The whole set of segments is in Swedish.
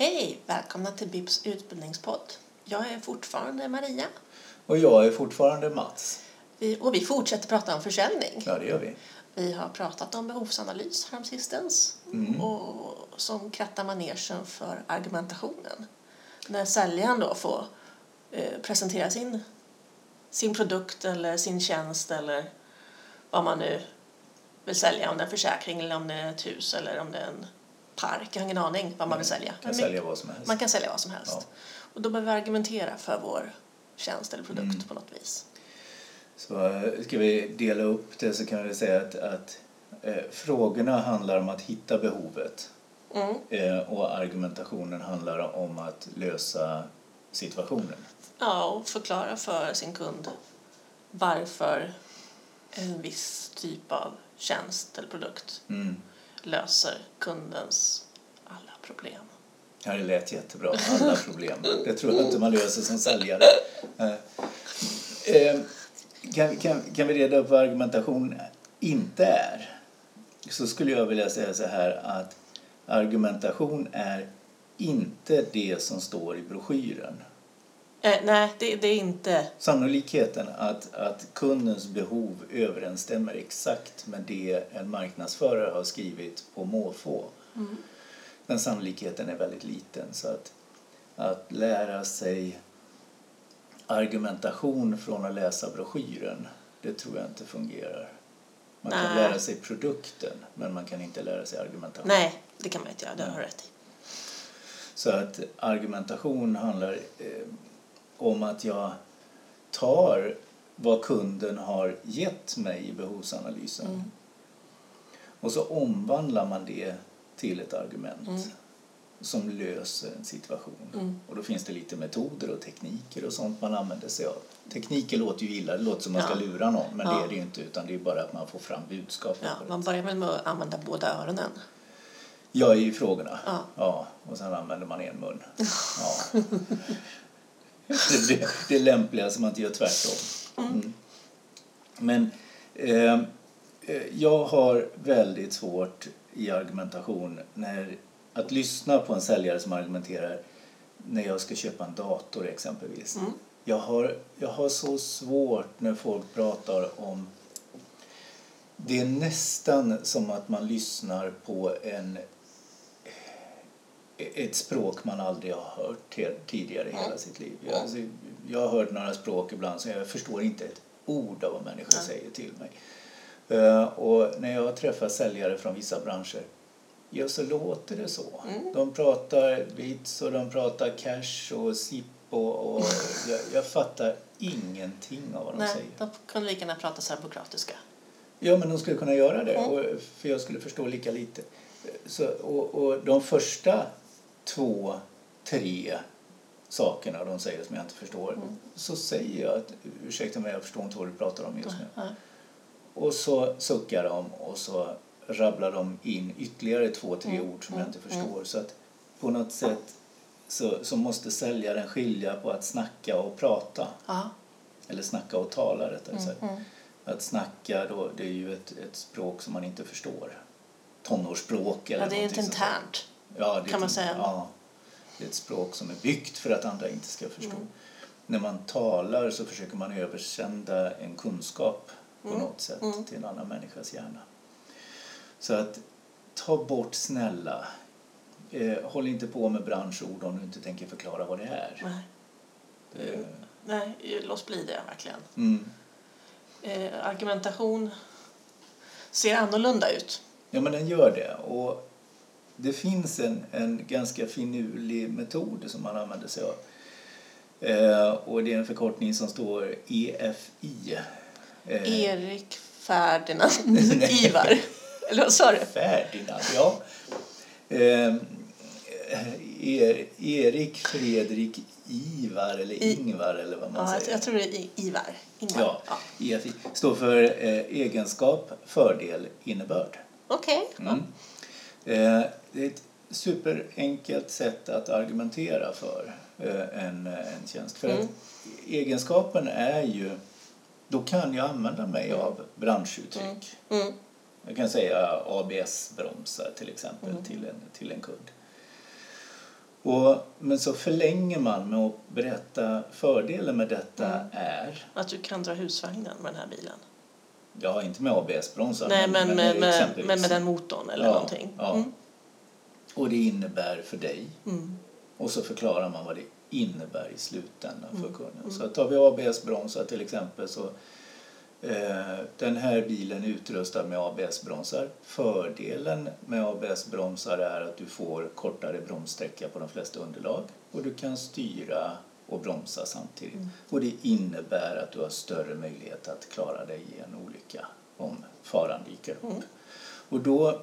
Hej! Välkomna till BIPs utbildningspodd. Jag är fortfarande Maria. Och jag är fortfarande Mats. Vi, och vi fortsätter prata om försäljning. Ja, det gör vi. Vi har pratat om behovsanalys häromsistens Mm. och som krattar manegen för argumentationen. När säljaren då får eh, presentera sin, sin produkt eller sin tjänst eller vad man nu vill sälja, om det är en försäkring eller om det är ett hus eller om det är en park. Jag har ingen aning vad man vill sälja. Kan sälja vad som helst. Man kan sälja vad som helst. Ja. Och då behöver vi argumentera för vår tjänst eller produkt Mm. på något vis. Så eh, ska vi dela upp det så kan vi säga att, att eh, frågorna handlar om att hitta behovet Mm. eh, och argumentationen handlar om att lösa situationen. Ja, och förklara för sin kund varför en viss typ av tjänst eller produkt Mm. Löser kundens alla problem. Ja, det lät jättebra. Alla problem. Det tror jag inte man löser som säljare. Eh, eh, Kan, kan, kan vi reda upp vad argumentation inte är? Så skulle jag vilja säga så här att argumentation är inte det som står i broschyren. Eh, nej, det, det är inte... Sannolikheten att, att kundens behov överensstämmer exakt med det en marknadsförare har skrivit på måfå. Den sannolikheten är väldigt liten. Så att, att lära sig argumentation från att läsa broschyren, det tror jag inte fungerar. Man kan Nej. lära sig produkten, men man kan inte lära sig argumentation. Nej, det kan man inte göra. Det har du rätt i. Så att argumentation handlar eh, om att jag tar vad kunden har gett mig i behovsanalysen Mm. och så omvandlar man det till ett argument Mm. som löser en situation. Mm. Och då finns det lite metoder och tekniker och sånt man använder sig av. Tekniker låter ju illa, det låter som man ska Ja. lura någon men Ja. det är det ju inte utan det är bara att man får fram budskapet. Ja, man börjar väl med att använda båda öronen. Ja, i frågorna. Ja. Ja, och sen använder man en mun. Ja. Det, det, det är lämpligast att man inte gör tvärtom. Mm. Men eh, eh, jag har väldigt svårt i argumentation när, att lyssna på en säljare som argumenterar när jag ska köpa en dator exempelvis. Mm. Jag, har, jag har så svårt när folk pratar om det är nästan som att man lyssnar på en, ett språk man aldrig har hört tidigare i hela sitt liv. Jag, alltså, jag har hört några språk ibland så jag förstår inte ett ord av vad människor Nej. säger till mig. Eh, och när jag träffar säljare från vissa branscher Ja, så låter det så. Mm. De pratar bits och de pratar cash och SIP och, och jag, jag fattar ingenting av vad de Nej, säger. de kunde lika gärna prata serbokratiska. Ja, men de skulle kunna göra det, Mm. och, för jag skulle förstå lika lite. Så, och, och de första två, tre sakerna de säger som jag inte förstår Mm. så säger jag att ursäkta mig, jag förstår inte vad du pratar om just nu. Ja. Och så suckar de och så rabblar de in ytterligare två, tre Mm, ord som jag mm, inte förstår. Så att på något sätt så, så måste säljaren skilja på att snacka och prata. Eller snacka och tala rättare Mm, sagt. mm. Att snacka då, det är ju ett, ett språk som man inte förstår. Tonårsspråk eller ja, det är där. internt. Ja, det är kan man ett- säga. Ja, det är ett språk som är byggt för att andra inte ska förstå. Mm. När man talar så försöker man översända en kunskap på Mm. något sätt Mm. till en annan människas hjärna. Så att ta bort snälla. Eh, håll inte på med branschord om du inte tänker förklara vad det är. Nej. Eh, Nej, låt bli det verkligen. mm. Eh, argumentation ser annorlunda ut. Ja, men den gör det. Och det finns en, en ganska finurlig metod som man använder sig av. Eh, och det är en förkortning som står EFI. Eh, Erik Ferdinand. Ivar. Eller vad sa du? Ferdinand, ja. Eh, er, Erik Fredrik Ivar eller I- Ingvar eller vad man Ja, jag, säger. jag tror det är Ivar. Ingvar. Ja, EFI står för eh, egenskap, fördel, innebörd. Okej. Mm. Eh, det är ett superenkelt sätt att argumentera för eh, en, en tjänst. För Mm. att egenskapen är ju, då kan jag använda mig av branschuttryck. Mm. Jag kan säga ABS-bromsar till exempel Mm. till, en, till en kund. Och, men så förlänger man med att berätta fördelen med detta Mm. är, Att du kan dra husvagnen med den här bilen. Ja inte med ABS-bromsar, Nej, men, men, med, exempelvis. men med den motorn eller Ja, någonting. ja. Mm. Och det innebär för dig. Mm. Och så förklarar man vad det innebär i slutändan Mm. för kunden. Så tar vi ABS-bromsar till exempel så eh, den här bilen är utrustad med ABS-bromsar. Fördelen med ABS-bromsar är att du får kortare bromssträcka på de flesta underlag och du kan styra och bromsa samtidigt. Mm. Och det innebär att du har större möjlighet att klara dig i en olycka om faran dyker upp. Mm. Och då,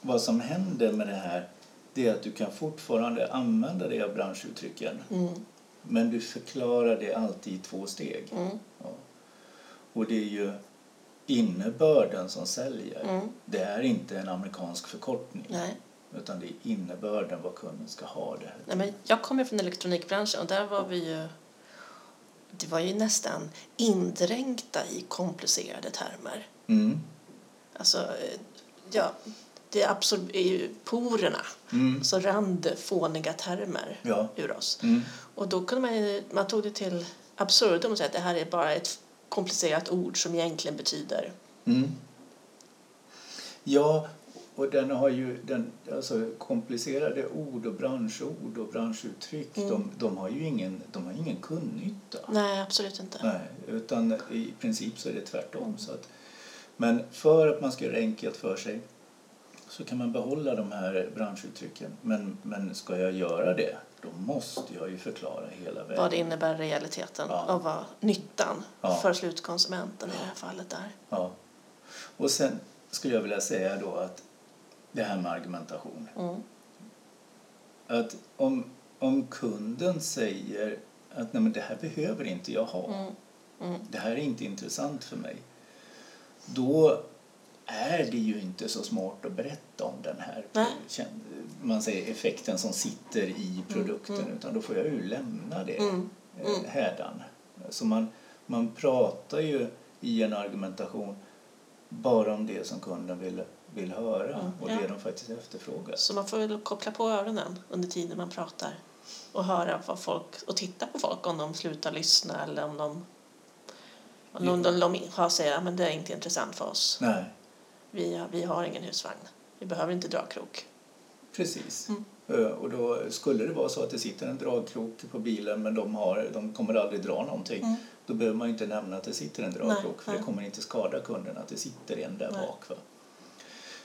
vad som händer med det här det är att du kan fortfarande använda dig av branschuttrycken Mm. men du förklarar det alltid i två steg. Mm. Ja. Och det är ju innebörden som säljer. Mm. Det är inte en amerikansk förkortning Nej. Utan det är innebörden vad kunden ska ha det. Nej, men jag kommer från elektronikbranschen och där var vi ju det var ju nästan indränkta i komplicerade termer. Mm. Alltså, eh, ja, det i ju porerna Mm. så rann det fåniga termer Ja. ur oss. Mm. Och då kunde man, ju- man tog det till absurdum och säga att det här är bara ett komplicerat ord som egentligen betyder Mm. Ja, och den har ju den, alltså komplicerade ord och branschord och branschuttryck Mm. de, de har ju ingen, de har ingen kundnytta. Nej, absolut inte. Nej, utan i princip så är det tvärtom. Så att, men för att man ska göra det enkelt för sig så kan man behålla de här branschuttrycken. Men, men ska jag göra det, då måste jag ju förklara hela vägen. Vad det innebär i realiteten Ja. och vad nyttan Ja. för slutkonsumenten i det här fallet är. Ja. Och sen skulle jag vilja säga då att det här med argumentation. Mm. Att om, om kunden säger att Nej, men det här behöver inte jag ha. Mm. Mm. det här är inte intressant för mig. Då är det ju inte så smart att berätta om den här Nej. man säger effekten som sitter i produkten mm. utan då får jag ju lämna det Mm, eh, hädan. Så man, man pratar ju i en argumentation bara om det som kunden vill, vill höra Mm, och ja. det de faktiskt efterfrågar. Så man får väl koppla på öronen under tiden man pratar och höra vad folk och titta på folk om de slutar lyssna eller om de om de, de, de har säger att det är inte intressant för oss. Nej, Vi, vi har ingen husvagn. Vi behöver inte dragkrok. precis. Mm. Eh, Och då skulle det vara så att det sitter en dragkrok på bilen men de, har, de kommer aldrig dra någonting. Mm. Då behöver man inte nämna att det sitter en dragkrok Nej, för nej. det kommer inte skada kunden att det sitter en där Nej. bak. Va?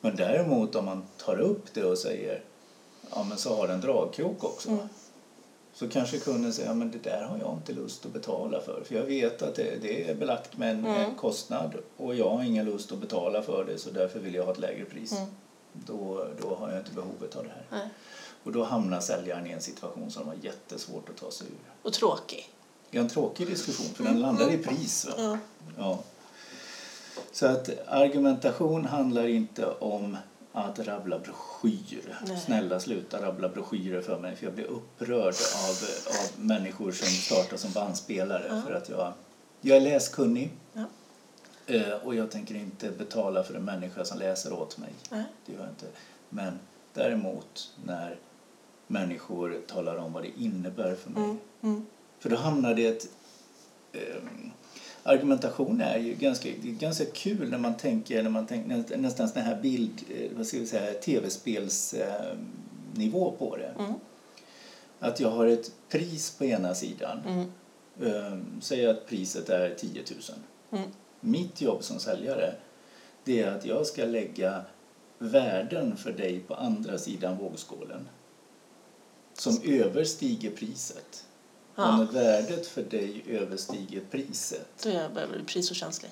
Men däremot om man tar upp det och säger ja men så har den dragkrok också. Mm. Så kanske kunden säger ja, men det där har jag inte lust att betala för. För jag vet att det, det är belagt med en, Mm. en kostnad och jag har ingen lust att betala för det så därför vill jag ha ett lägre pris. Mm. Då, då har jag inte behovet av det här. Nej. Och då hamnar säljaren i en situation som de har jättesvårt att ta sig ur. Och tråkig. Det är en tråkig diskussion för den landar i pris. Va? Ja. Ja. Så att argumentation handlar inte om att rabbla broschyrer. Nej. Snälla sluta rabbla broschyrer för mig för jag blir upprörd av, av människor som startar som bandspelare Ja. för att jag, jag är läskunnig Ja. eh, och jag tänker inte betala för en människa som läser åt mig. Nej. Det gör jag inte. Men däremot när människor talar om vad det innebär för mig. Mm. Mm. För då hamnar det ett... argumentation är ju ganska, ganska kul när man tänker, när man tänker nä- nästan sån här bild, eh, vad ska vi säga, tv-spelsnivå på det. Mm. Att jag har ett pris på ena sidan. Mm. Um, säg att priset är 10 000. Mm. Mitt jobb som säljare det är att jag ska lägga värden för dig på andra sidan vågskålen som överstiger priset. Ja. när värdet för dig överstiger priset, Då är jag börjar bli prisokänslig.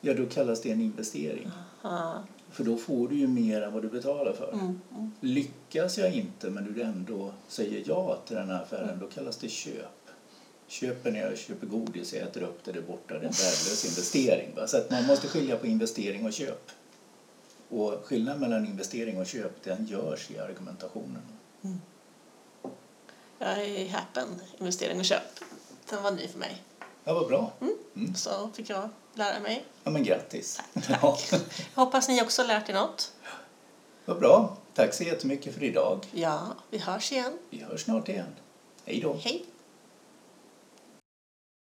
ja då kallas det en investering. Ja. För då får du ju mer än vad du betalar för. Mm. Mm. Lyckas jag inte men du ändå säger ja till den här affären, då kallas det köp. Köper när jag köper godis, jag äter upp det där borta, det är en värdelös investering. Va? Så att man måste skilja på investering och köp. Och skillnaden mellan investering och köp, den görs i argumentationen. Jag är häpen. Investering och köp. Den var ny för mig. Ja, vad bra. Mm. Så fick jag lära mig. Ja, men grattis. Tack. Jag hoppas ni också lärt er något. Vad bra. tack så jättemycket för idag. Ja, vi hörs igen. Vi hörs snart igen. Hej då. Hej!